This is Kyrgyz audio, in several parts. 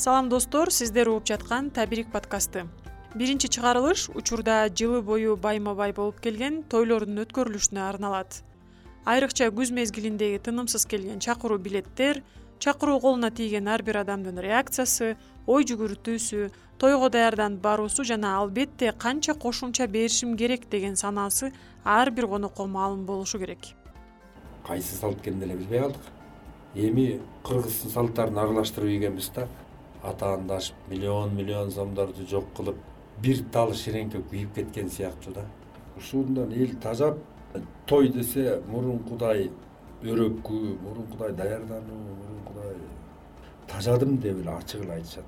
салам достор. Сиздер угуп жаткан табирик подкасты. Биринчи чыгарылыш учурда жылы бою байма бай болуп келген тойлордун өткөрүлүшүнө арналат. Айрыкча күз мезгилиндеги тынымсыз келген чакыруу билеттер чакыруу колуна тийген ар бир адамдын реакциясы ой жүгүртүүсү тойго даярданып баруусу жана албетте канча кошумча беришим керек деген санаасы ар бир конокко маалым болушу керек. Кайсы салт экенин деле билбей калдык? Эми кыргыздын салттарын аралаштырып ийгенбиз да атаандашып миллион миллион сомдорду жок кылып бир тал ширеңке күйүп кеткен сыяктуу да. Ушундан эл тажап той десе мурункудай өрөккүү мурункудай даярдануу мурункудай тажадым деп эле ачык эле айтышат.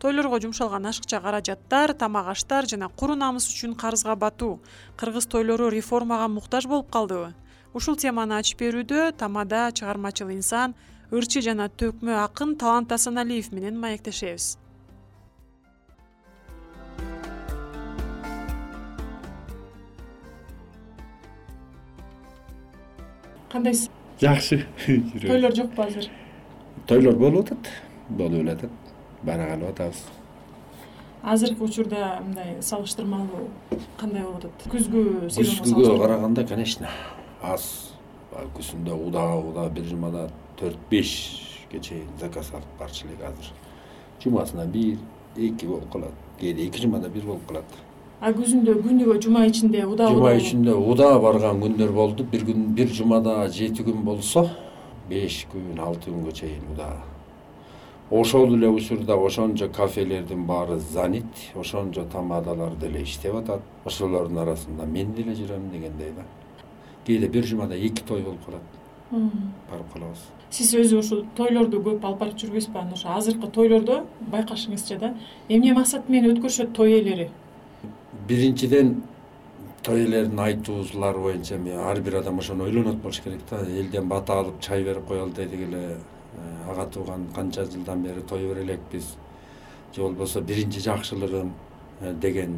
Тойлорго жумшалган ашыкча каражаттар тамак аштар жана куру намыс үчүн карызга батуу. Кыргыз тойлору реформага муктаж болуп калдыбы. Ушул теманы ачып берүүдө тамада чыгармачыл инсан ырчы жана төкмө акын талант асаналиев менен маектешебиз. Кандайсыз жакшы. Тойлор жокпу азыр? Тойлор болуп атат болуп эле атат. Барак алып атабыз. Азыркы учурда мындай салыштырмалуу кандай болуп атат? Күзгү күзгүгө караганда конечно аз. Күзүндө удаа удаа бир жумада төрт бешке чейин заказ алып барчу элек азыр. Жумасына бир эки болуп калат. Кээде эки жумада бир болуп калат. А күзүндө күнүгө жума ичинде удаа жума ичинде удаа барган күндөр болду. Бир күн бир жумада жети күн болсо беш күн алты күнгө чейин удаа ошол эле учурда ошончо кафелердин баары занят ошончо тамадалар деле иштеп атат. Ошолордун арасында мен деле жүрөм дегендей да. Кээде бир жумада эки той болуп калат барып калабыз. Сиз өзү ушу тойлорду көп алып барып жүрбөйсүзбү анан ошо азыркы тойлордо байкашыңызча да. Эмне максат менен өткөрүшөт той ээлери? Биринчиден той ээлерин айтуусулар боюнча эми ар бир адам ошону ойлонот болуш керек да. Элден бата алып чай берип коелу дедик эле э, ага тууган канча жылдан бери той бере элекпиз. Же болбосо биринчи жакшылыгым э, деген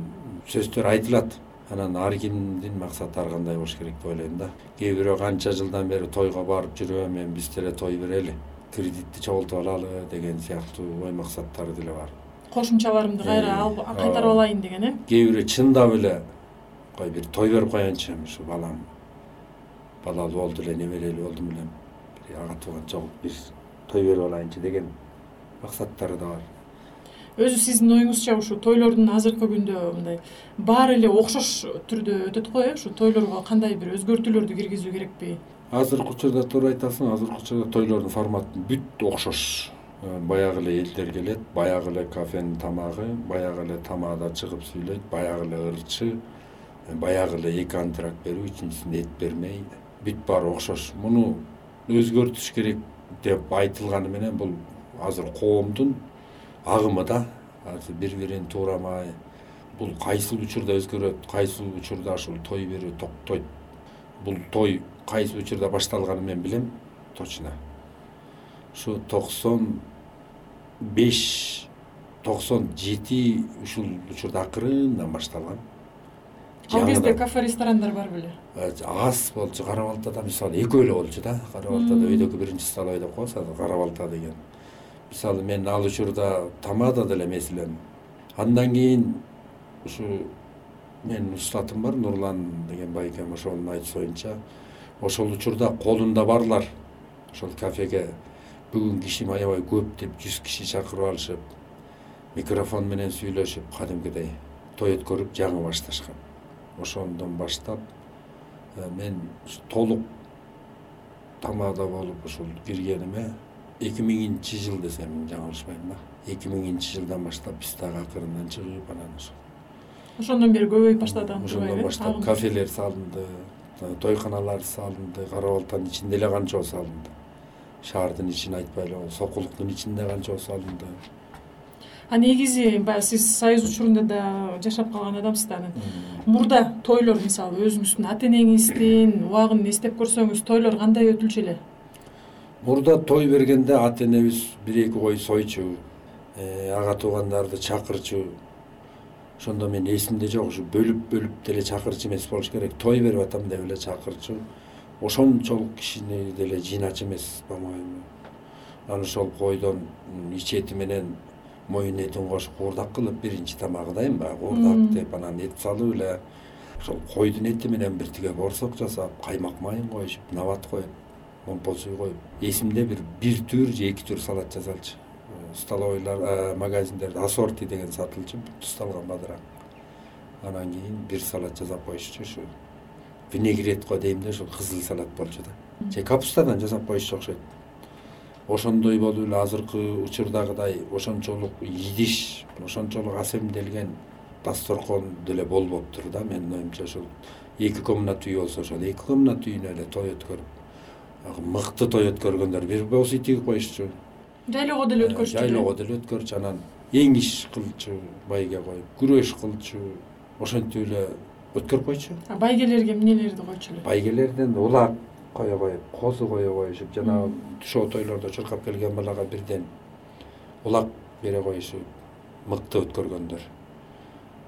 сөздөр айтылат анан ар кимдин максаты ар кандай болуш керек деп ойлойм да. Кээ бирөө канча жылдан бери тойго барып жүрөм эми биз деле той берели кредитти чогултуп алалы деген сыяктуу ой максаттары деле бар. Кошумчаларымды кайра алып кайтарып алайын деген э? кээ бирөө чындап эле кой бир той берип коеюнчу эми ушу балам. Балалуу болду эле неберелүү болдум эле. Ага тууган чогулуп бир той берип алайынчы деген максаттары да бар өзү сиздин оюңузча ушу тойлордун азыркы күндө мындай баары эле окшош түрдө өтөт го э ушу тойлорго кандай бир өзгөртүүлөрдү киргизүү керекпи? Азыркы учурда туура айтасың азыркы учурда тойлордун форматы бүт окшош э, баягы эле элдер келет баягы эле кафенин тамагы баягы эле тамада чыгып сүйлөйт баягы эле ырчы э, баягы эле эки антракт берүү үчүнчүсүндө эт бермей бүт баары окшош. Муну өзгөртүш керек деп айтылганы менен бул азыр коомдун агымы да бири бирин туурамай бул кайсыл учурда өзгөрөт кайсыл учурда ушул той берүү токтойт. Бул той кайсы учурда башталганын мен билем точно. Ушу токсон беш токсон жети ушул учурда акырындан башталган. Ал кезде кафе ресторандар бар беле. Э, аз болчу кара балтада мисалы экөө эле болчу да. Кара балтада өйдөкү биринчи столовой деп коебуз азыр кара балта деген мисалы мен ал учурда тамада деле эмес элем андан кийин ушу менин устатым бар нурлан деген байкем ошонун айтышы боюнча ошол учурда колунда барлар ошол кафеге бүгүн кишим аябай көп деп жүз киши чакырып алышып микрофон менен сүйлөшүп кадимкидей той өткөрүп жаңы башташкан. Ошондон баштап э, мен толук тамада болуп ушул киргениме эки миңинчи жыл десем жаңылышпайм да. Эки миңинчи жылдан баштап биз дагы акырындан чыгып анан ошо ошондон бери көбөйүп баштады ошондон баштап кафелер салынды тойканалар салынды кара балтанын ичинде эле канчоо салынды. Шаардын ичин айтпайлы сокулуктун ичинде канчоо салынды. А негизи баягы сиз союз учурунда да жашап калган адамсыз да анан мурда тойлор мисалы өзүңүздүн ата энеңиздин убагын эстеп көрсөңүз тойлор кандай өтүлчү эле мурда той бергенде ата энебиз бир эки кой сойчу э, ага туугандарды чакырчу. Ошондо менин эсимде жок ушу бөлүп бөлүп деле чакырчу эмес болуш керек. Той берип атам деп эле чакырчу. Ошончолук кишини деле жыйначу эмес по моему анан ошол койдон ич эти менен моюн этин кошуп куурдак кылып биринчи тамагы да эми баягы куурдак деп анан эт салып эле ошол койдун эти менен бир тиге боорсок жасап каймак майын коюшуп набат коюп сүй коюп эсимде бир бир түр же эки түр салат жасалчу столовойлар э, магазиндерде ассорти деген сатылчу тусталган бадыраң анан кийин бир салат жасап коюшчу ушу винегрет го дейм да ушул кызыл салат болчу да. Же капустадан жасап коюшчу окшойт. Ошондой болуп эле азыркы учурдагыдай ошончолук идиш ошончолук асемделген дасторкон деле болбоптур да. Менин оюмча ушул эки комната үй болсо ошол эки комната үйүнө эле той өткөрүп мыкты той өткөргөндөр. Бир боз үй тигип коюшчу жайлоого деле өткөрчү жайлоого деле өткөрчү анан эңиш кылчу байге коюп күрөш кылчу ошентип эле өткөрүп койчу байгелерге эмнелерди койчу эле? Байгелерден улак кое коюп козу кое коюшуп жанагы түшөө тойлордо чуркап келген балага бирден улак бере коюшуп мыкты өткөргөндөр.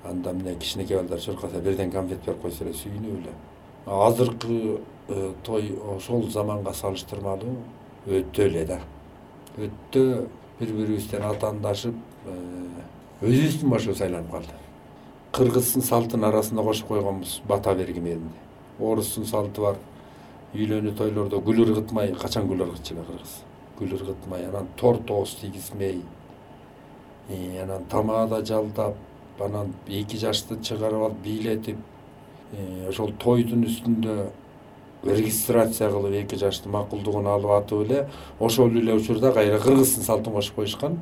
Анда мына кичинекей балдар чуркаса бирден конфет берип койсо эле сүйүнүп эле. Азыркы той ошол заманга салыштырмалуу өтө эле да. Өтө бири бирибизден атаандашып э, өзүбүздүн башыбыз айланып калды. Кыргыздын салтын арасына кошуп койгонбуз бата бергимелинде орустун салты бар үйлөнүү тойлордо гүл ыргытмай качан гүл ыргытчу эле кыргыз? Гүл ыргытмай анан торт ооз тийгизмей э, анан тамада жалдап анан эки жашты чыгарып алып бийлетип э, ошол тойдун үстүндө регистрация кылып эки жаштын макулдугун алып атып эле ошол эле учурда кайра кыргыздын салтын кошуп коюшкан.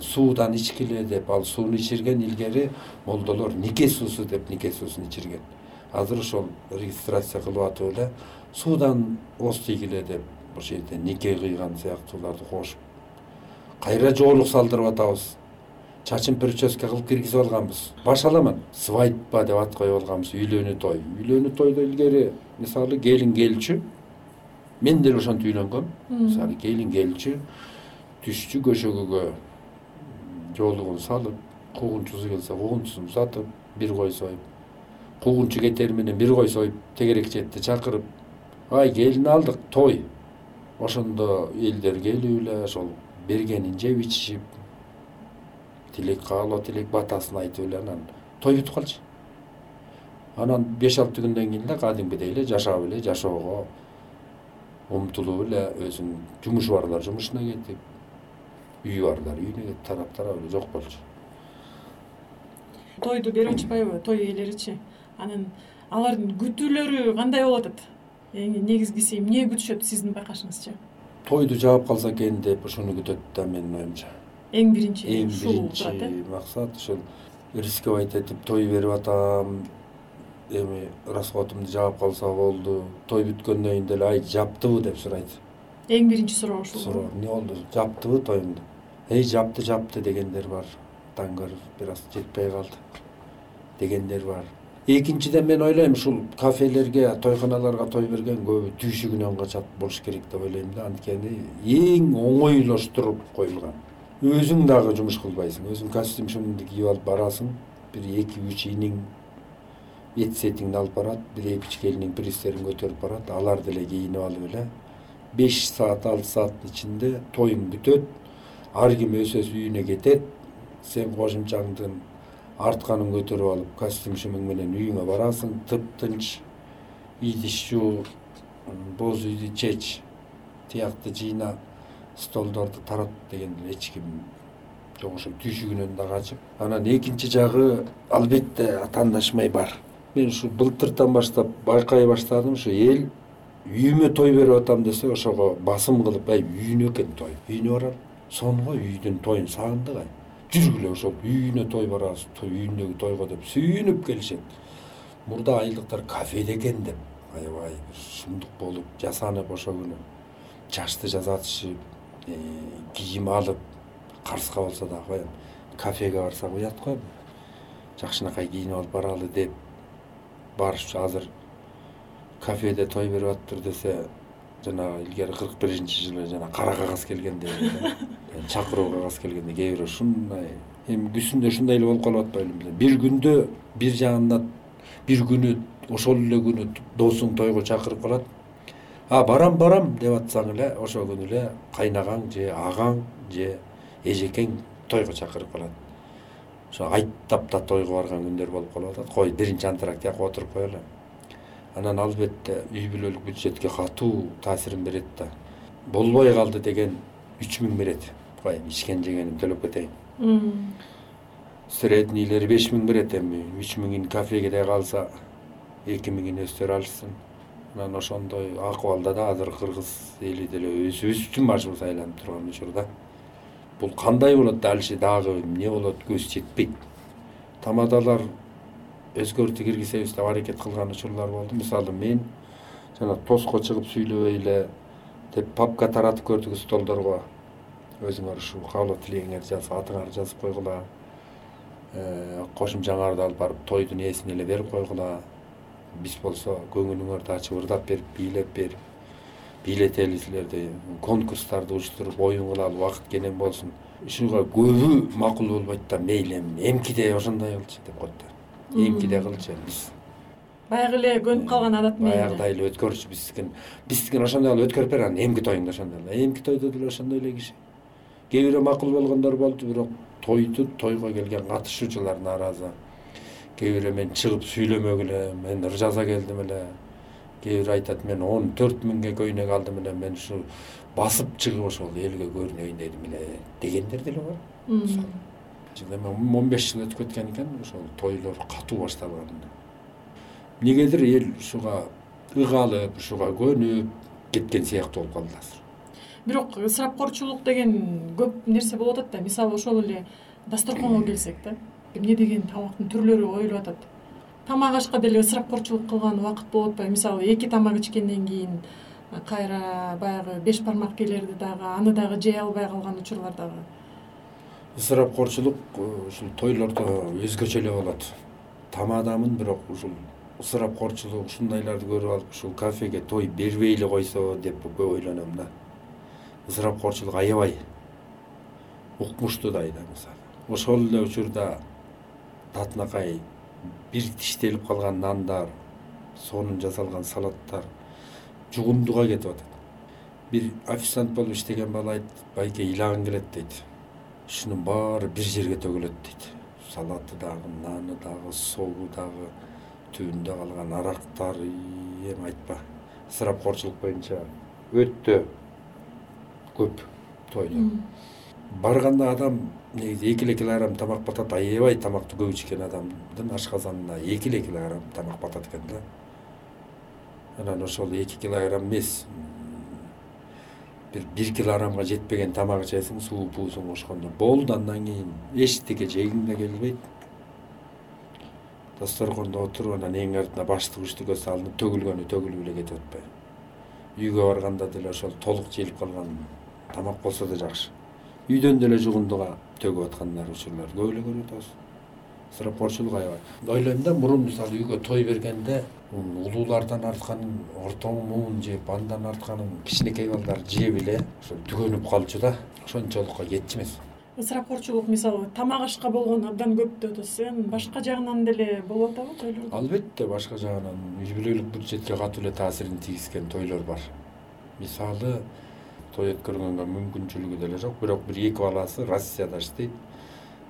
Суудан ичкиле деп ал сууну ичирген илгери молдолор нике суусу деп нике суусун ичирген. Азыр ошол регистрация кылып атып эле суудан ооз тийгиле деп ошол жерде нике кыйган сыяктууларды кошуп кайра жоолук салдырып атабыз чачын прическа кылып киргизип алганбыз. Баш аламан свадьба деп ат коюп алганбыз. Үйлөнүү той. Үйлөнүү тойдо илгери мисалы келин келчү. Мен деле ошентип үйлөнгөм. Мисалы келин келчү түшчү көшөгөгө жоолугун салып куугунчусу келсе куугунчусун узатып бир кой союп куугунчу кетери менен бир кой союп тегерек четти чакырып ай келин алдык той! Ошондо элдер келип эле ошол бергенин жеп ичишип тилек каалоо тилек батасын айтып эле анан той бүтүп калчу анан беш алты күндөн кийин эле кадимкидей эле жашап эле жашоого умтулуп эле өзүнүн жумушу барлар жумушуна кетип үйү барлар үйүнө кетип тарап тарап эле жок болчу. Тойду берип атышпайбы той ээлеричи. Анан алардын күтүүлөрү кандай болуп атат? Негизгиси эмне күтүшөт сиздин байкашыңызча? Тойду жаап калса экен деп ушуну күтөт да менин оюмча эң биринчи эң биринчи э? максат ушул рисковать этип той берип атам эми расходумду жаап калса болду. Той бүткөндөн кийин деле ай жаптыбы? деп сурайт. Эң биринчи суроо ушул суроо. Эмне болду? Жаптыбы тоюмду эй жапты жапты дегендер бар. Таңгыр бир аз жетпей калды. Дегендер бар. Экинчиден мен ойлойм ушул кафелерге тойканаларга той берген көбү түйшүгүнөн качат болуш керек деп ойлойм да. Анткени эң оңойлоштуруп коюлган өзүң дагы жумуш кылбайсың. Өзүң костюм шумуңду кийип алып барасың бир эки үч иниң эт сетиңди алып барат бир эки үч келиниң призтерин көтөрүп барат алар деле кийинип алып эле. Беш саат алты сааттын ичинде тоюң бүтөт ар ким өз өз үйүнө кетет сен кошумчаңдын артканын көтөрүп алып костюм шумуң менен үйүңө барасың тыптынч идиш жуу боз үйдү чеч тиякты жыйна столдорду тарат деген эле эч ким жок ошо түйшүгүнөн да качып анан экинчи жагы албетте атаандашмай бар. Мен ушу былтыртан баштап байкай баштадым ушу эл үйүмө той берип атам десе ошого басым кылып ай үйүнө экен той үйүнө баралы сонго үйдүн тоюн сагындык ай жүргүлө ошол үйүнө той барабыз үйүндөгү тойго деп сүйүнүп келишет мурда айылдыктар кафеде экен деп аябай бир сумдук болуп жасанып ошол күнү чачты жасатышып кийим алып карызга болсо дагы коем кафеге барсак уят го жакшынакай кийинип алып баралы деп барышчу. Азыр кафеде той берип атыптыр десе жанагы илгери кырк биринчи жылы жана кара кагаз келгенде чакыруу кагаз келгенде кээ бирөө ушундай эми күзүндө ушундай эле болуп калып атпайлыбы эле бир күндө бир жагында бир күнү ошол эле күнү досуң тойго чакырып калат а барам барам деп атсаң эле ошол күнү эле кайнагаң же агаң же эжекең тойго чакырып калат. Ошо айттап да тойго барган күндөр болуп калып атат. Кой биринчи антракт тияка отуруп коелу анан албетте үй бүлөлүк бюджетке катуу таасирин берет да. Болбой калды деген үч миң берет. Кой ичкен жегенин төлөп кетейин. Среднийлери беш миң берет эми. Үч миңин кафеге калса эки миңин өздөрү алышсын анан ошондой акыбалда да азыр кыргыз эли деле өзүбүздүн башыбыз айланып турган учурда бул кандай болот дальше дагы эмне болот көз жетпейт. Тамадалар өзгөртүү киргизебиз деп аракет кылган учурлар болду. Мисалы мен жана тоско чыгып сүйлөбөй эле деп папка таратып көрдүк столдорго өзүңөр ушул каалоо тилегиңерди жазып атыңарды жазып койгула. Э, кошумчаңарды алып барып тойдун ээсине эле берип койгула биз болсо көңүлүңөрдү ачып ырдап берип бийлеп берип бийлетели силерди конкурстарды уюштуруп оюн кылалы убакыт кенен болсун. Ушуга көбү макул болбойт да мейли эми. Эмкиде ошондой кылчы деп коет да. Эмкиде кылчы биз. Баягы эле көнүп калган адат менен баягыдай эле өткөрчү биздикин биздикин ошондой кылып өткөрүп бер анан эмки тоюңду ошондой эле. Эмки тойдо деле ошондой эле киши. Кээ бирөө макул болгондор болду бирок тойду тойго келген катышуучулар нааразы кээ бирөө мен чыгып сүйлөмөгү эле мен ыр жаза келдим эле. Кээ бирөө айтат мен он төрт миңге көйнөк алдым эле мен ушу басып чыгып ошол элге көрүнөйүн дедим эле дегендер деле бар. Эми он беш жыл өтүп кеткен экен ошол тойлор катуу башталган эмнегедир эл ушуга ыгалып ушуга көнүп кеткен сыяктуу болуп калды азыр. Бирок ысырапкорчулук деген көп нерсе болуп атат да. Мисалы ошол эле дасторконго келсек да эмне деген тамактын түрлөрү коюлуп атат? Тамак ашка деле ысырапкорчулук кылган убакыт болуп атпайбы мисалы эки тамак ичкенден кийин кайра баягы беш бармак келерди дагы аны дагы жей албай калган учурлар дагы? Ысырапкорчулук э, ушул тойлордо өзгөчө эле болот тамадамын бирок ушул ысырапкорчулук ушундайларды көрүп алып ушул кафеге той бербей эле койсо деп көп ойлоном да. Ысырапкорчулук аябай укмуштуудай да мисалы. Ошол эле учурда татынакай бир тиштелип калган нандар сонун жасалган салаттар жугундуга кетип атат. Бир официант болуп иштеген бала айтты байке ыйлагың келет дейт. Ушунун баары бир жерге төгүлөт дейт. Салаты дагы наны дагы согу дагы түбүндө калган арактар эми айтпа. Ысырапкорчулук боюнча өтө көп тойдо барганда адам негизи эки эле килограмм тамак батат аябай тамакты көп ичкен адамдын ашказанына эки эле килограмм тамак батат экен да. Анан ошол эки килограмм эмес бир бир килограммга жетпеген тамак ичесиң суу буусуң кошкондо болду. Андан кийин эчтеке жегиң да келбейт. Дасторкондо отуруп анан эң артына баштык үчтүккө салынып төгүлгөнү төгүлүп эле кетип атпайбы. Үйгө барганда деле ошол толук жеилип калган тамак болсо да жакшы үйдөн деле жугундуга төгүп аткандар учурлар көп эле көрүп атабыз. Ысырапкорчулук аябай. Ойлойм да мурун мисалы үйгө той бергенде улуулардан артканын ортомун жеп андан артканын кичинекей балдар жеп эле ошо түгөнүп калчу да. Ошончолукка кетчү эмес ысырапкорчулук мисалы тамак ашка болгон абдан көп деп атасыз э башка жагынан деле болуп атабы тойлордо албетте башка жагынан үй бүлөлүк бюджетке катуу эле таасирин тийгизген тойлор бар. Мисалы той өткөргөнгө мүмкүнчүлүгү деле жок. Бирок бир эки баласы россияда иштейт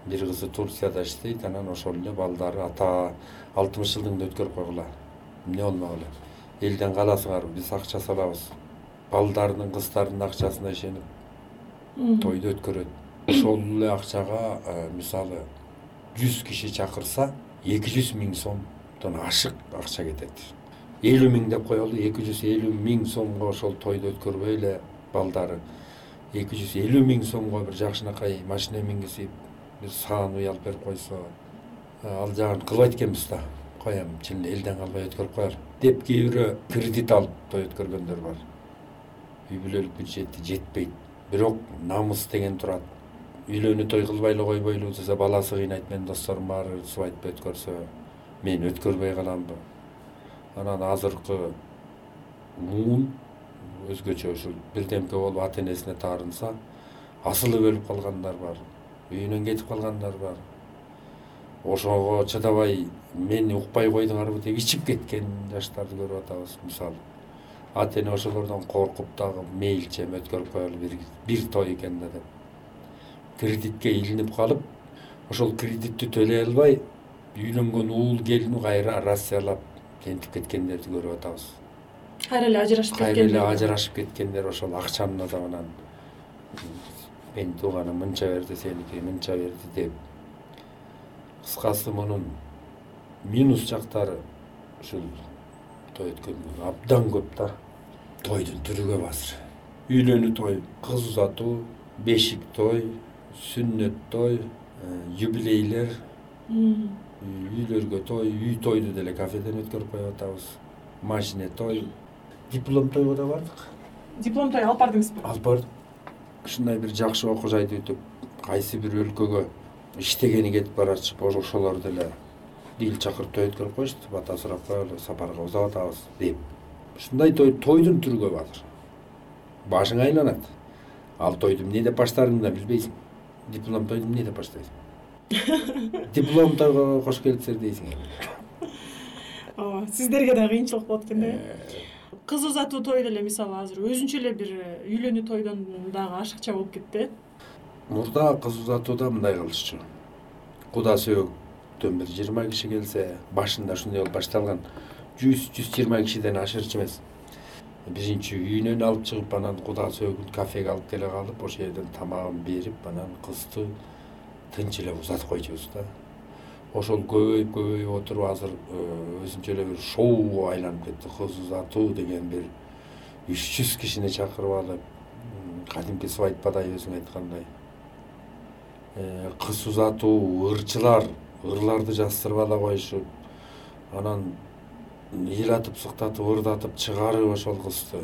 бир кызы турцияда иштейт анан ошол эле балдары ата алтымыш жылдыгында өткөрүп койгула. Эмне болмок эле? Элден каласыңарбы биз акча салабыз. Балдарынын кыздарынын акчасына ишенип тойду өткөрөт. Ошол эле акчага э, мисалы жүз киши чакырса эки жүз миң сомдон ашык акча кетет. Элүү миң деп коелу эки жүз элүү миң сомго ошол тойду өткөрбөй эле балдары. Эки жүз элүү миң сомго бир жакшынакай машина мингизип бир саан үй алып берип койсо ал жагын кылбайт экенбиз да кой эми чын эле элден калбай өткөрүп коелу деп кээ бирөө кредит алып той өткөргөндөр бар. Үй бүлөлүк бюджети жетпейт. Бирок намыс деген турат. Үйлөнүү той кылбай эле койбойлу десе баласы кыйнайт менин досторум баары свадьба өткөрсө мен өткөрбөй каламбы анан азыркы муун өзгөчө ушул бирдемке болуп ата энесине таарынса асылып өлүп калгандар бар үйүнөн кетип калгандар бар. Ошого чыдабай мени укпай койдуңарбы? деп ичип кеткен жаштарды көрүп атабыз. Мисалы ата эне ошолордон коркуп дагы мейлинче эми өткөрүп коелу бир той экен да деп. Кредитке илинип калып ошол кредитти төлөй албай үйлөнгөн уул келину кайра россиялап ентип кеткендерди көрүп атабыз кайра эле ажырашып кеткен кайра эле ажырашып кеткендер ошол акчанын азабынан менин тууганым мынча берди сеники мынча берди деп. Кыскасы мунун минус жактары ушул той өткөндө абдан көп да. Тойдун түрү көп азыр үйлөнүү той кыз узатуу бешик той сүннөт той э, юбилейлер. Үйлөргө той үй тойду деле кафеден өткөрүп коюп атабыз. Машине той диплом тойго да бардык? Диплом той алып бардыңызбы алып бардык ушундай бир жакшы окуу жайды бүтүп кайсы бир өлкөгө иштегени кетип бара жатышып ошолор деле эл чакырып той өткөрүп коюшту бата сурап коелу сапарга узап атабыз деп. Ушундай той тойдун түрү көп азыр башың айланат. Ал тойду эмне деп баштаарыңды да билбейсиң. Диплом тойду эмне деп баштайсың? Диплом тойго кош келипсиздер дейсиң эми. Ооба сиздерге да кыйынчылык болот экен да? Э кыз узатуу той деле мисалы азыр өзүнчө эле бир үйлөнүү тойдон дагы ашыкча болуп кетти. Э мурда кыз узатууда мындай кылышчу. Куда сөөктөн бир жыйырма киши келсе башында ушундай болуп башталган. Жүз жүз жыйырма кишиден ашырчу эмес. Биринчи үйүнөн алып чыгып анан куда сөөгүн кафеге алып келе калып ошол жерден тамагын берип анан кызды тынч эле узатып койчубуз да ошол көбөйүп көбөйүп отуруп азыр э, өзүнчө эле бир шоуго айланып кетти. Кыз узатуу деген бир үч жүз кишини чакырып алып кадимки свадьбадай өзүң айткандай. Э, кыз узатуу ырчылар ырларды жаздырып ала коюшуп анан ыйлатып сыктатып ырдатып чыгарып ошол кызды.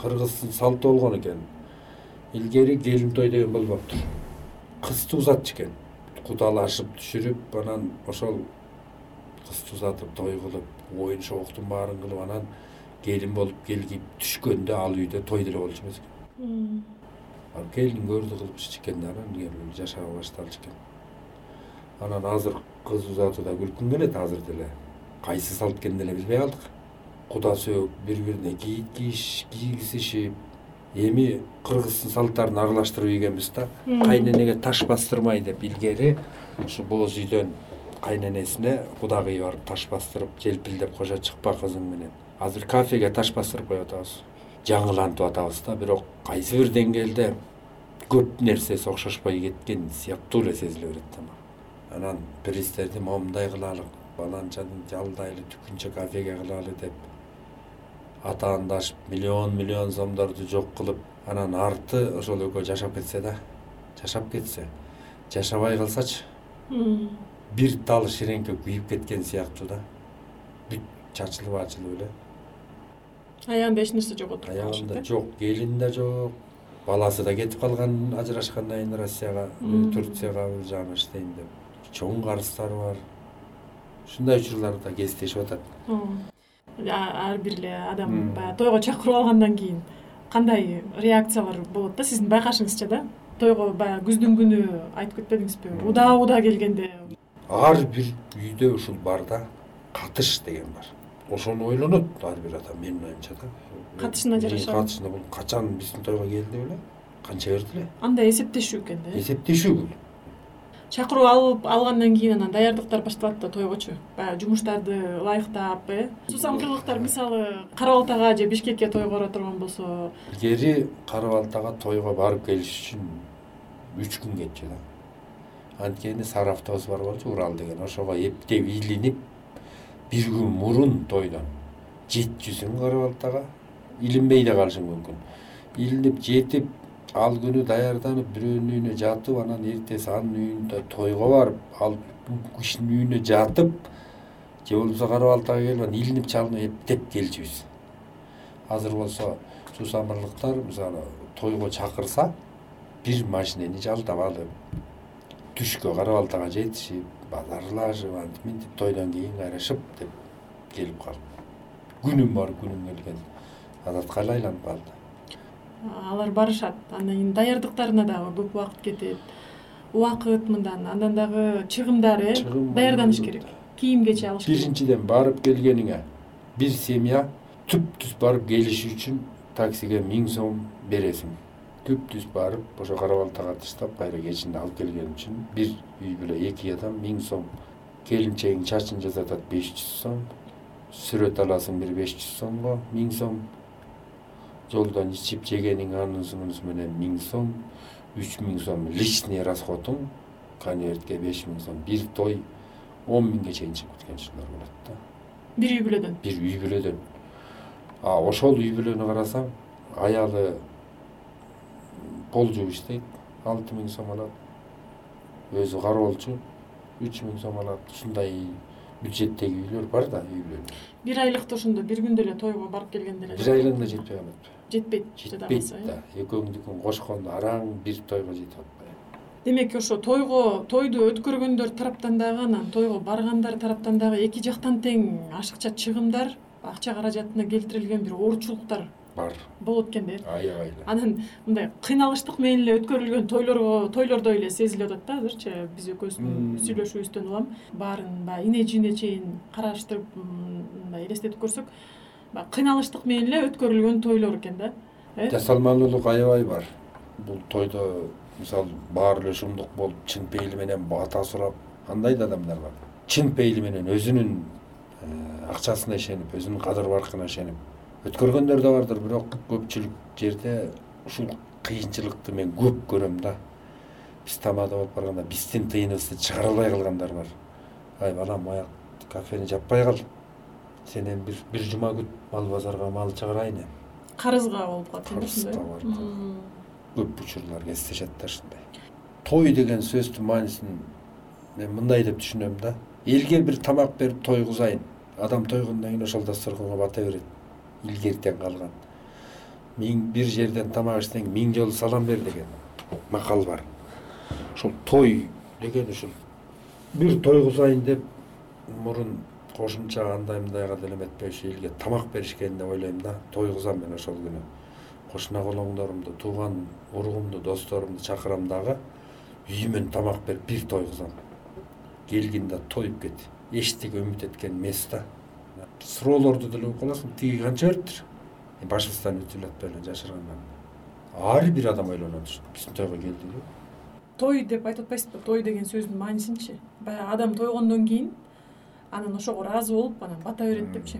Кыргыздын салты болгон экен. Илгери келин той деген болбоптур кызды узатчу экен кудалашып түшүрүп анан ошол кызды узатып той кылып оюн шогуктун баарын кылып анан келин болуп келгип түшкөндө ал үйдө той деле болчу эмес экен. Ал келин көрдү кылыпчу экен да анан жашаба башталчу экен. Анан азыр кыз узатууда күлкүң келет азыр деле кайсы салт экенин деле билбей калдык. Куда сөөк бири бирине кийиш кийгизишип эми кыргыздын салттарын аралаштырып ийгенбиз да. Кайненеге таш бастырмай деп илгери ушу боз үйдөн кайненесине кудагый барып таш бастырып желпилдеп кошо чыкпа кызың менен. Азыр кафеге таш бастырып коюп атабыз. Жаңылантып атабыз да бирок кайсы бир деңгээлде көп нерсеси окшошпой кеткен сыяктуу эле сезиле берет да мага. Анан пристерди момундай кылалы баланчаны жалдайлы түкүнчө кафеге кылалы деп атаандашып миллион миллион сомдорду жок кылып анан арты ошол экөө жашап кетсе да жашап кетсе жашабай калсачы бир тал ширеңке күйүп кеткен сыяктуу да. Бүт чачылып ачылып эле. Аягында эч нерсе жок отуруп аягында жок келин да жок баласы да кетип калган ажырашкандан кийин россияга турцияга бир жагына иштейм деп. Чоң карыздары бар. Ушундай учурлар да кездешип атат ар бир эле адам баягы тойго чакырып алгандан кийин кандай реакциялар болот да? сиздин байкашыңызча да? тойго баягы күздүн күнү айтып кетпедиңизби? Удаа удаа келгенде. Ар бир үйдө ушул бар да катыш деген бар. Ошону ойлонот ар бир адам менин оюмча да. Катышына жараша. катышына бул качан биздин тойго келди беле? Канча берди эле андай эсептешүү экен да эсептешүү бул чакыруу алып алгандан кийин анан даярдыктар башталат да тойгочу. Баягы жумуштарды ылайыктап э. Суусандуулуктар мисалы кара балтага же бишкекке тойго бара турган болсо. Илгери кара балтага тойго барып келиш үчүн үч күн кетчү да. Анткени сары автобус бар болчу урал деген ошого эптеп илинип бир күн мурун тойдон. Жетчүсүң кара балтага илинбей да калышың мүмкүн. Илинип жетип ал күнү даярданып бирөөнүн үйүнө жатып анан эртеси анын үйүндө тойго барып ал кишинин үйүнө жатып же болбосо кара балтага келип анан илинип чалынып эптеп келчүбүз азыр болсо суусамырлыктар мисалы тойго чакырса бир машинени жалдап алып түшкө кара балтага жетишип базарлашып антип мынтип тойдон кийин кайра шып деп келип калып күнүм барып күнүм келген. Адатка эле айланып калды алар барышат. Андан кийин даярдыктарына дагы көп убакыт кетет. Убакыт мындан андан дагы чыгымдар э даярданыш керек. Кийим кече алыш керек. Биринчиден барып келгениңе бир семья түп түз барып келиш үчүн таксиге миң сом бересиң. Түп түз барып ошо кара балтага таштап кайра кечинде алып келген үчүн бир үй бүлө эки адам миң сом. Келинчегиң чачын жасатат беш жүз сом. Сүрөт аласың бир беш жүз сомго миң сом жолдон ичип жегениң анысы мунусу менен миң сом үч миң сом личный расходуң конвертке беш миң сом бир той он миңге чейин чыгып кеткен учурлар болот да. Бир үй бүлөдөн? Бир үй бүлөдөн. А ошол үй бүлөнү карасаң аялы пол жууп иштейт алты миң сом алат. Өзү кароолчу үч миң сом алат. Ушундай бюджеттеги үйлөр бар да үй бүлөлөр бир айлыкты ошондо бир күндө эле тойго барып келгенде эле бир айлыгына жетпей калат жетпейт жетпейт да. экөөңдүкүн кошкондо араң бир тойго жетип атпайбы демек ошо тойго тойду өткөргөндөр тараптан дагы анан тойго баргандар тараптан дагы эки жактан тең ашыкча чыгымдар акча каражатына келтирилген бир оорчулуктар бар. болот экен да аябай эле анан мындай кыйналыштык менен эле өткөрүлгөн тойлорго тойлордой эле сезилип атат да азырчы биз экөөбүздүн сүйлөшүүбүздөн улам. Баарын баягы ине жине чейин караштырып мындай элестетип көрсөк кыйналыштык менен эле өткөрүлгөн тойлор экен да э? Жасалмалуулук аябай бар. Бул тойдо мисалы баары эле шумдук болуп чын пейили менен бата сурап андай да адамдар бар. Чын пейили менен өзүнүн э, акчасына ишенип өзүнүн кадыр баркына ишенип өткөргөндөр да бардыр бирок көпчүлүк жерде ушул кыйынчылыкты мен көп көрөм да. Биз тамада болуп барганда биздин тыйыныбызды чыгара албай калгандар бар. Ай балам аяк кафени жаппай кал сенен бир бир жума күт мал базарга мал чыгарайын эми карызга болуп калат карызга барып көп учурлар кездешет да ушундай. Той деген сөздүн маанисин мен мындай деп түшүнөм да. Элге бир тамак берип тойгузайын адам тойгондон кийин ошол дасторконго бата берет. Илгертен калган. Миң бир жерден тамак ичсең миң жолу салам бер деген макал бар. Ошол той деген ушул. Бир тойгузайын деп мурун кошумча андай мындайга деле эметпеши элге тамак беришкен деп ойлойм да. Тойгузам мен ошол күнү. Кошуна колоңдорумду тууган уругумду досторумду чакырам дагы үйүмөн тамак берип бир тойгузам. Келгин да тоюп кет. Эчтеке үмүт эткен эмес да. Суроолорду деле угуп каласың тиги канча бериптир башыбыздан өтүп эле жашыргандан ар бир адам ойлонот ушу биздин тойго келдиби той деп айтып атпайсызбы? Той деген сөздүн маанисинчи. Баягы адам тойгондон кийин анан ошого ыраазы болуп анан бата берет депчи.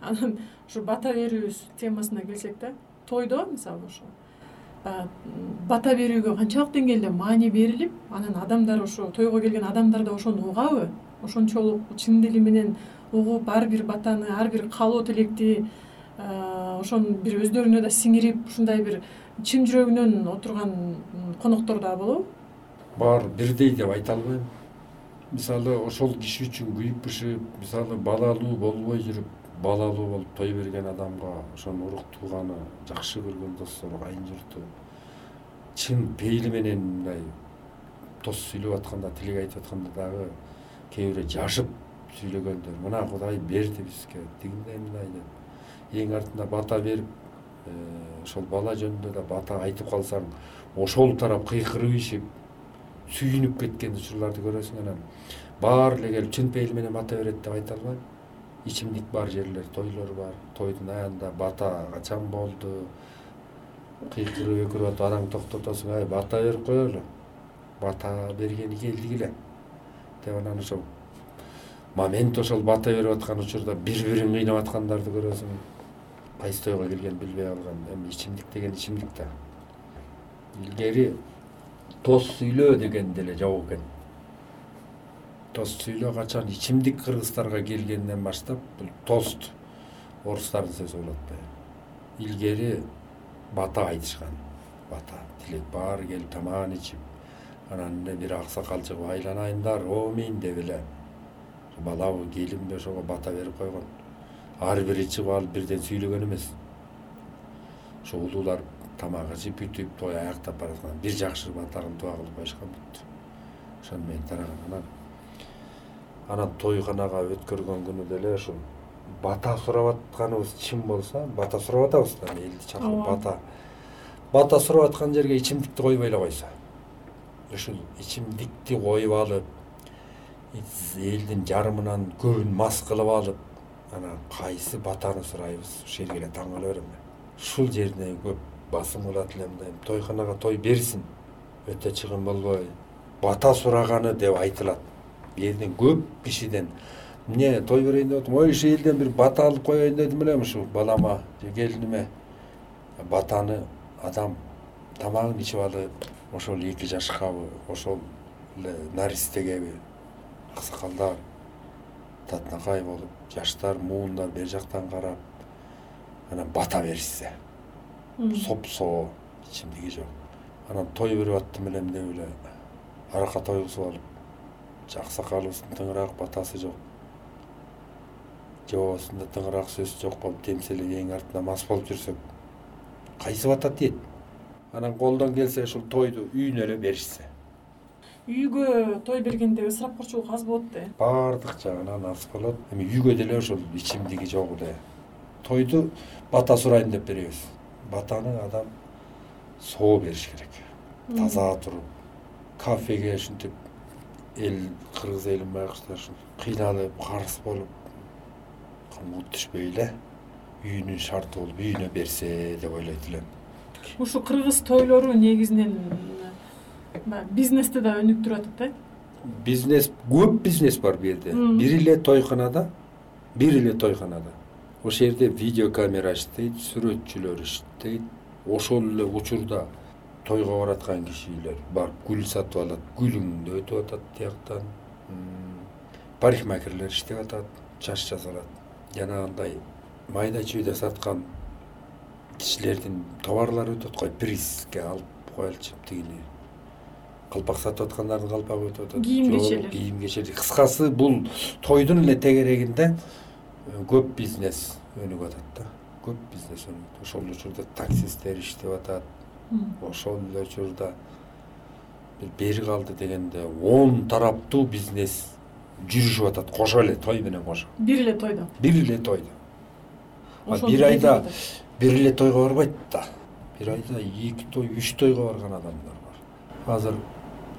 Анан ушу бата берүүбүз темасына келсек да тойдо мисалы ошо бата берүүгө канчалык деңгээлде маани берилип анан адамдар ошо тойго келген адамдар да ошону угабы ошончолук чын дили менен угуп ар бир батаны ар бир каалоо тилекти ошону бир өздөрүнө да сиңирип ушундай бир чын жүрөгүнөн отурган коноктор дагы болобу. Баары бирдей деп айта албайм мисалы ошол киши үчүн күйүп бышып мисалы балалуу болбой жүрүп балалуу болуп той берген адамга ошонун урук тууганы жакшы көргөн достору кайын журту чын пейили менен мындай тос сүйлөп атканда тилек айтып атканда дагы кээ бирөө жашып сүйлөгөндөр мына кудай берди бизге тигиндей мындай деп. Эң артында бата берип э, ошол бала жөнүндө да бата айтып калсаң ошол тарап кыйкырып ишип сүйүнүп кеткен учурларды көрөсүң анан. Баары эле келип чын пейили менен бата берет деп айта албайм. Ичимдик бар жерлер тойлор бар. Тойдун аягында бата качан болду? Кыйкырып өкүрүп атып адаң токтотосуң ай бата берип коелу бата бергени келдик эле деп анан ошол момент ошол бата берип аткан учурда бири бирин кыйнап аткандарды көрөсүң. Кайсы тойго келгенин билбей калган эми ичимдик деген ичимдик да. Илгери тост сүйлөө деген деле жок экен. Тост сүйлөө качан ичимдик кыргыздарга келгенден баштап бул тост орустардын сөзү болуп атпайбы илгери бата айтышкан. Бата тилек баары келип тамагын ичип анан эле бир аксакал чыгып айланайындар омин! деп эле балабы келинби ошого бата берип койгон. Ар бири чыгып алып бирден сүйлөгөн эмес. Ошо улуулар тамак ичип бүтүп той аяктап баратканда бир жакшы батагын дуа кылып коюшкан бүттү ошону менен тараган анан. Анан тойканага өткөргөн күнү деле ушул бата сурап атканыбыз чын болсо бата сурап атабыз да элди чакырып бата. Бата сурап аткан жерге ичимдикти койбой эле койсо. Ушул ичимдикти коюп алып элдин жарымынан көбүн мас кылып алып анан кайсы батаны сурайбыз ушул жерге эле таң кала берем мен ушул жерине көп басым кылат эле мындай тойканага той берсин өтө чыгым болбой бата сураганы деп айтылат. Элден көп кишиден. Эмне той берейин деп атам ой ушул элден бир бата алып коеюн дедим элем ушул балама. Же келиниме батаны адам тамагын ичип алып ошол эки жашкабы ошол эле наристегеби аксакалдар татынакай болуп жаштар муундар бери жактан карап анан бата беришсе сопсоо ичимдиги жок. Анан той берип аттым элем деп эле. Аракка тойгузуп алып аксакалыбыздын тыңыраак батасы жок. Же болбосо тыңыраак сөз жок болуп демселеп эң артынан мас болуп жүрсөк кайсы бата тиет анан колдон келсе ушул тойду үйүнө эле беришсе. Үйгө той бергенде ысырапкорчулук аз болот да э. Баардык жагынан аз болот. Эми үйгө деле ошол ичимдиги жок эле. Тойду бата сурайын деп беребиз батаны адам соо бериш керек. Таза туруп кафеге ушинтип эл кыргыз элин байкуштар кыйналып карыз болуп мут түшпөй эле үйүнүн шарты болуп үйүнө берсе деп ойлойт элем. Ушул кыргыз тойлору негизинен баягы бизнести да өнүктүрүп атат да? Бизнес көп бизнес бар бул жерде. Бир эле тойканада бир эле тойканада ошол жерде видеокамера иштейт сүрөтчүлөр иштейт ошол эле учурда тойго бараткан кишилер барып гүл сатып алат гүлүңдү өтүп атат тияктан парикмахерлер иштеп атат чач жасалат. Жанагындай майда чүйдө саткан кишилердин товарлары атат го призге алып коелучу тигини калпак сатып аткандардын калпагы өтүп атат кийим кечелер кийим кечелер кыскасы бул тойдун эле тегерегинде көп бизнес өнүгүп атат да. Көп бизнес өнүгүп ошол учурда таксисттер иштеп атат. Ошол эле учурда бир бери калды дегенде он тараптуу бизнес жүрүшүп атат. Кошо эле той менен кошо. Бир эле тойдо. Бир эле тойдо. Бир айда бир эле тойго барбайт да. Бир айда эки той үч тойго барган адамдар бар. Азыр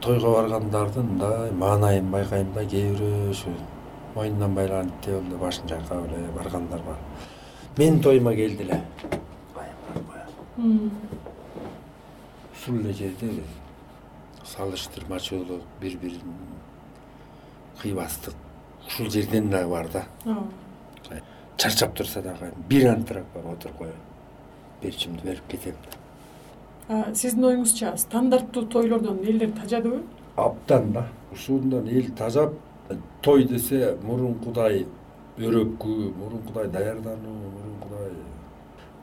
тойго баргандардын мындай маанайын байкайм да кээ бирөө ушу иттей болду деп башын чайкап эле баргандар бар. Менин тоюма келди эле ушул эле жерде салыштырмачулук бири бирин кыйбастык. Ушул жерден дагы бар да. Чарчап турса дагы бир антрак барып отуруп коеюн. Берчимди берип кетем сиздин оюңузча стандарттуу тойлордон элдер тажадыбы? Абдан да. Ушундан эл тажап той десе мурункудай өрөккү мурункудай даярдануу мурункудай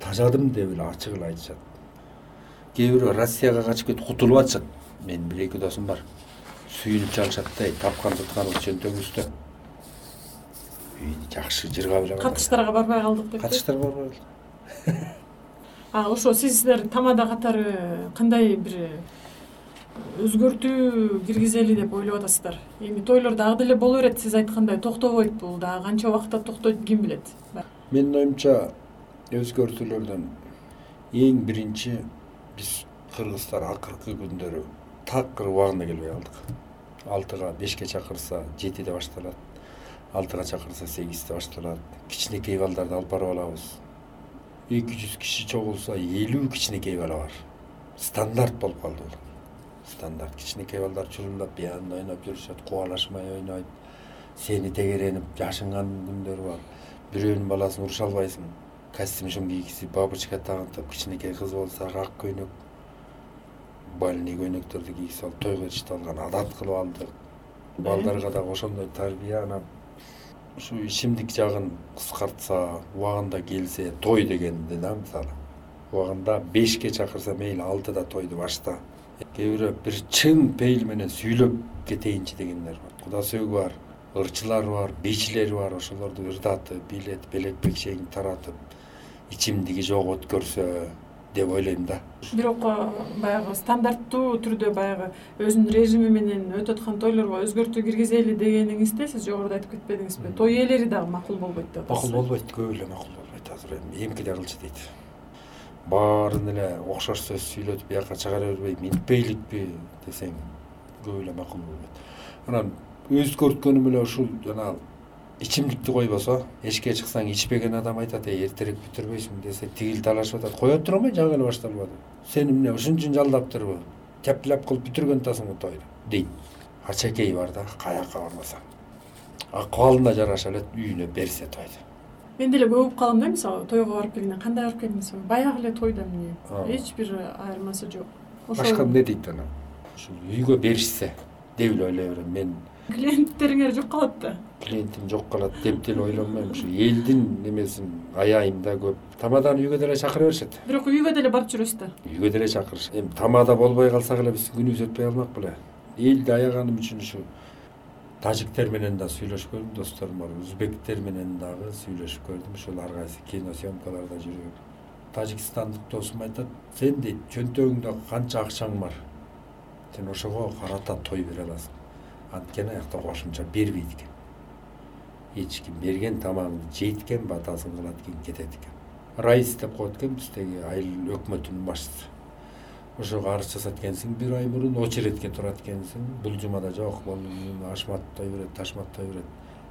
тажадым деп эле ачык эле айтышат. Кээ бирөө россияга качып кетип кутулуп атышат. Менин бир эки досум бар. Сүйүнүп чалышат да тапкан тутканыбыз чөнтөгүбүздө жакшы жыргап эле катыштарга барбай калдык деп катыштарга барбай калдык а ошо сиздер тамада катары кандай бир өзгөртүү киргизели деп ойлоп атасыздар. Эми тойлор дагы деле боло берет сиз айткандай токтобойт бул дагы канча убакытта токтойт ким билет? Менин оюмча өзгөртүүлөрдөн эң биринчи биз кыргыздар акыркы күндөрү такыр убагында келбей калдык. Алтыга бешке чакырса жетиде башталат алтыга чакырса сегизде башталат. Кичинекей балдарды алып барып алабыз. Эки жүз киши чогулса элүү кичинекей бала бар стандарт болуп калды бул стандарт кичинекей балдар чурулдап пианода ойноп жүрүшөт кубалашмай ойнойт. Сени тегеренип жашынган күндөрү бар. Бирөөнүн баласын уруша албайсың. Костюмшн кийгизип бабочка тагынтып кичинекей кыз болсо ак көйнөк бальный көйнөктөрдү кийгизип алып тойго ээрчитип алган адат кылып алдык. Балдарга дагы ошондой тарбия анан ушу ичимдик жагын кыскартса убагында келсе той дегенди да мисалы. Убагында бешке чакырса мейли алтыда тойду башта кээ бирөө бир чын пейил менен сүйлөп кетейинчи дегендер бар. Куда сөөгү бар ырчылар бар бийчилер бар. Ошолорду ырдатып бийлетип белек бекчейин таратып ичимдиги жок өткөрсө деп ойлойм да. Бирок баягы стандарттуу түрдө баягы өзүнүн режими менен өтүп аткан тойлорго өзгөртүү киргизели дегениңизде сиз жогоруда айтып кетпедиңизби. Той ээлери дагы макул болбойт деп атасыз. Макул болбойт көп эле макул болбойт. Азыр эми эмкиде кылчу дейт баарын эле окшош сөз сүйлөтүп биякка чыгара бербей минтпейликпи десең көп эле макул болбойт. Анан өзгөрткөнүм эле ушул жанагы ичимдикти койбосо эшикке чыксаң ичпеген адам айтат эй эртерээк бүтүрбөйсүңбү десе тигил талашып атат. Кое туруңбу жаңы эле башталбады сени эмне ушун үчүн жалдаптырбы чапляп кылып бүтүргөн атасыңбы тойду дейт ачакей бар да каяка барбасаң акыбалына жараша эле үйүнө берсе тойду мен деле көп угуп калам да мисалы тойго барып келгенде кандай барып келдиңиз баягы эле тойдо эмне? Эч бир айырмасы жок. Башка эмне дейт анан? Ушул үйгө беришсе деп эле ойлой берем мен. Клиенттериңер жок калат да? Клиентим жок калат деп деле ойлонбойм ушу элдин эмесин аяйм да көп. Тамаданы үйгө деле чакыра беришет. Бирок үйгө деле барып жүрөсүз да? Үйгө деле чакырышат эми тамада болбой калсак эле биздин күнүбүз өтпөй калмак беле. Элди аяганым үчүн ушу тажиктер менен да сүйлөшүп көрдүм досторум бар. Өзбектер менен дагы сүйлөшүп көрдүм ушул ар кайсы киносъемкаларда жүрүп тажикстандык досум айтат сен дейт чөнтөгүңдө канча акчаң бар? Сен ошого карата той бере аласың. Анткени аякта кошумча бербейт экен эч ким берген тамагыңды жейт экен батасын кылат экен кетет экен. Раис деп коет экен биздеги айыл өкмөтүнүн башчысы ошого арыз жазат экенсиң бир ай мурун очередке турат экенсиң. Бул жумада жок бул ашмат той берет ташмат той берет.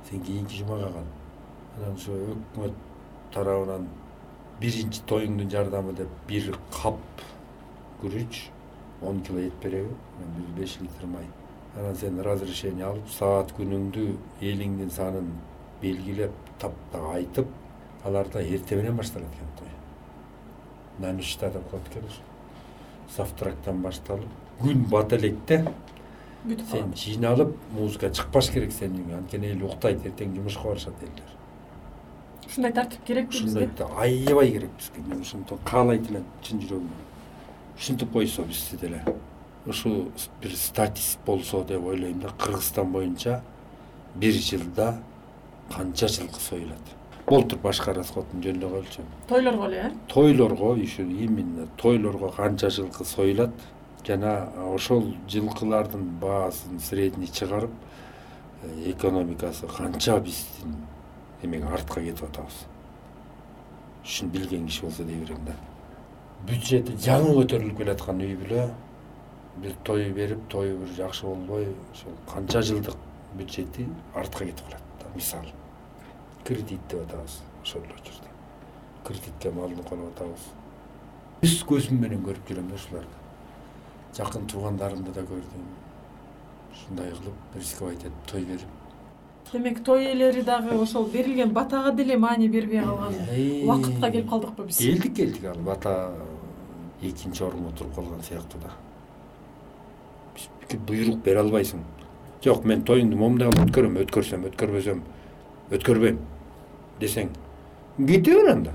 Сен кийинки жумага кал. Анан ошо өкмөт тарабынан биринчи тоюңдун жардамы деп бир кап күрүч он кило эт береби бир беш литр май. Анан сен разрешение алып саат күнүңдү элиңдин санын белгилеп таптак айтып аларда эрте менен башталат экен той. На ночта деп коет экен ушу завтрактан башталып күн бата электе бүтүп сен жыйналып музыка чыкпаш керек сенин үйүңө анткени эл уктайт эртең жумушка барышат элдер. Ушундай тартип керек ушундай аябай керек бизге мен ошондон каалайт элем чын жүрөгүмөн ушинтип койсо бизди деле. Ушул бир статис болсо деп ойлойм да кыргызстан боюнча бир жылда канча жылкы союлат болтур башка расходун жөндөй коелучу тойлорго эле э? Тойлорго ушу именно тойлорго канча жылкы союлат жана ошол жылкылардын баасын средний чыгарып э, экономикасы канча биздин эмеге артка кетип атабыз. Ушуну билген киши болсо дей берем да. Бюджети жаңы көтөрүлүп келаткан үй бүлө бир той берип тою бир жакшы болбой ошол канча жылдык бюджети артка кетип калат да мисалы кредит деп атабыз ошол эле учурда кредитке малынып калып атабыз. Өз көзүм менен көрүп жүрөм да ушуларды. Жакын туугандарымды да көрдүм. Ушундай кылып рисковать этип той берип. Демек той ээлери дагы ошол берилген батага деле маани бербей калган убакытка келип калдыкпы биз? Келдик келдик. Ал бата экинчи орунга туруп калган сыяктуу да. Буйрук бере албайсың. Жок мен тоюңду момундай кылып өткөрөм өткөрсөм өткөрбөсөм өткөрбөйм десең кете бер анда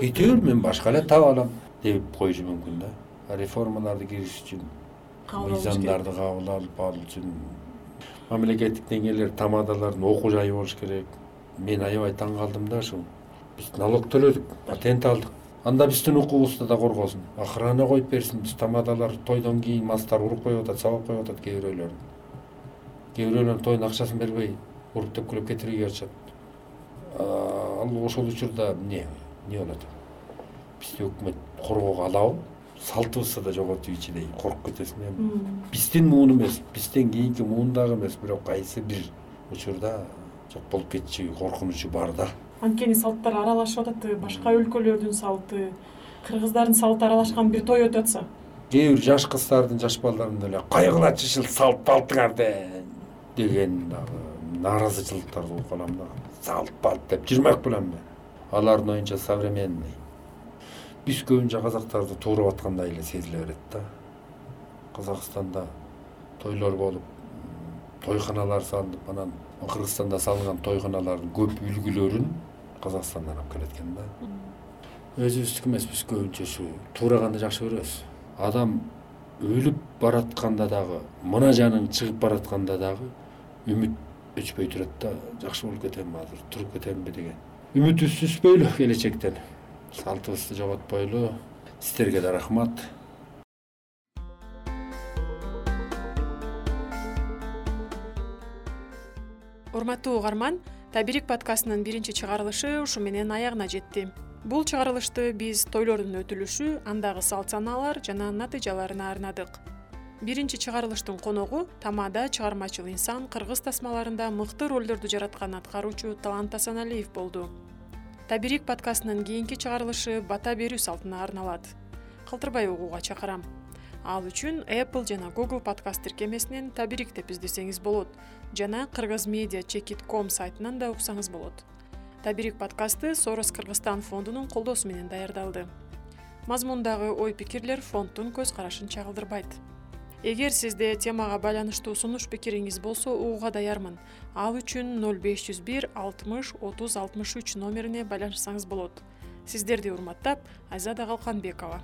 кете бер мен башка эле таап алам деп коюшу мүмкүн да. Реформаларды киргизиш үчүн мыйзамдарды кабыл алып ал үчүн мамлекеттик деңгээлде тамадалардын окуу жайы болуш керек. Мен аябай таң калдым да ушул. Биз налог төлөдүк патент алдык. Анда биздин укугубузду да коргосун. Охрана коюп берсин биз тамадалар тойдон кийин масттар уруп коюп атат сабап коюп атат кээ бирөөлөрүн. Кээ бирөөлөрүн тойдун акчасын бербей уруп тепкилеп кетирүүгө жатышат ал ошол учурда эмне эмне болот? Бизди өкмөт коргоого алабы. Салтыбызды да жоготуп ичидей коркуп кетесиң эми биздин муун эмес бизден кийинки муун дагы эмес бирок кайсы бир учурда жок болуп кетчү коркунучу бар да. Анткени салттар аралашып атат башка өлкөлөрдүн салты кыргыздардын салты аралашкан бир той өтүп атса кээ бир жаш кыздардын жаш балдарын деле кайгылачы ушул салт палтыңарды деген дагы нааразычылыктарды угуп калам да. Салт деп жырмак белемби алардын оюнча современный биз көбүнчө казактарды туурап аткандай эле сезиле берет да. Казакстанда тойлор болуп тойканалар салынып анан кыргызстанда салынган тойканалардын көп үлгүлөрүн казакстандан алып келет экен да. Өзүбүздүкү эмес биз көбүнчө ушу туураганда жакшы көрөбүз. Адам өлүп баратканда дагы мына жаның чыгып баратканда дагы үмүт өчпөй турат да жакшы болуп кетемби азыр туруп кетемби деген. Үмүтүбүздү үзбөйлү келечектен. Салтыбызды жоготпойлу. Сиздерге да рахмат. Урматтуу угарман табирик подкастынын биринчи чыгарылышы ушу менен аягына жетти. Бул чыгарылышты биз тойлордун өтүлүшү андагы салт санаалар жана натыйжаларына арнадык биринчи чыгарылыштын коногу тамада чыгармачыл инсан кыргыз тасмаларында мыкты ролдорду жараткан аткаруучу талант асаналиев болду. Табирик подкастынын кийинки чыгарылышы бата берүү салтына арналат. Калтырбай угууга чакырам. Ал үчүн apple жана google подкаст тиркемесинен табирик деп издесеңиз болот жана кыргыз медиа чекит ком сайтынан да уксаңыз болот. Табирик подкасты сорос кыргызстан фондунун колдоосу менен даярдалды. Мазмундагы ой пикирлер фонддун көз карашын чагылдырбайт эгер сизде темага байланыштуу сунуш пикириңиз болсо угууга даярмын. Ал үчүн ноль беш жүз бир алтымыш отуз алтымыш үч номерине байланышсаңыз болот. Сиздерди урматтап айзада калканбекова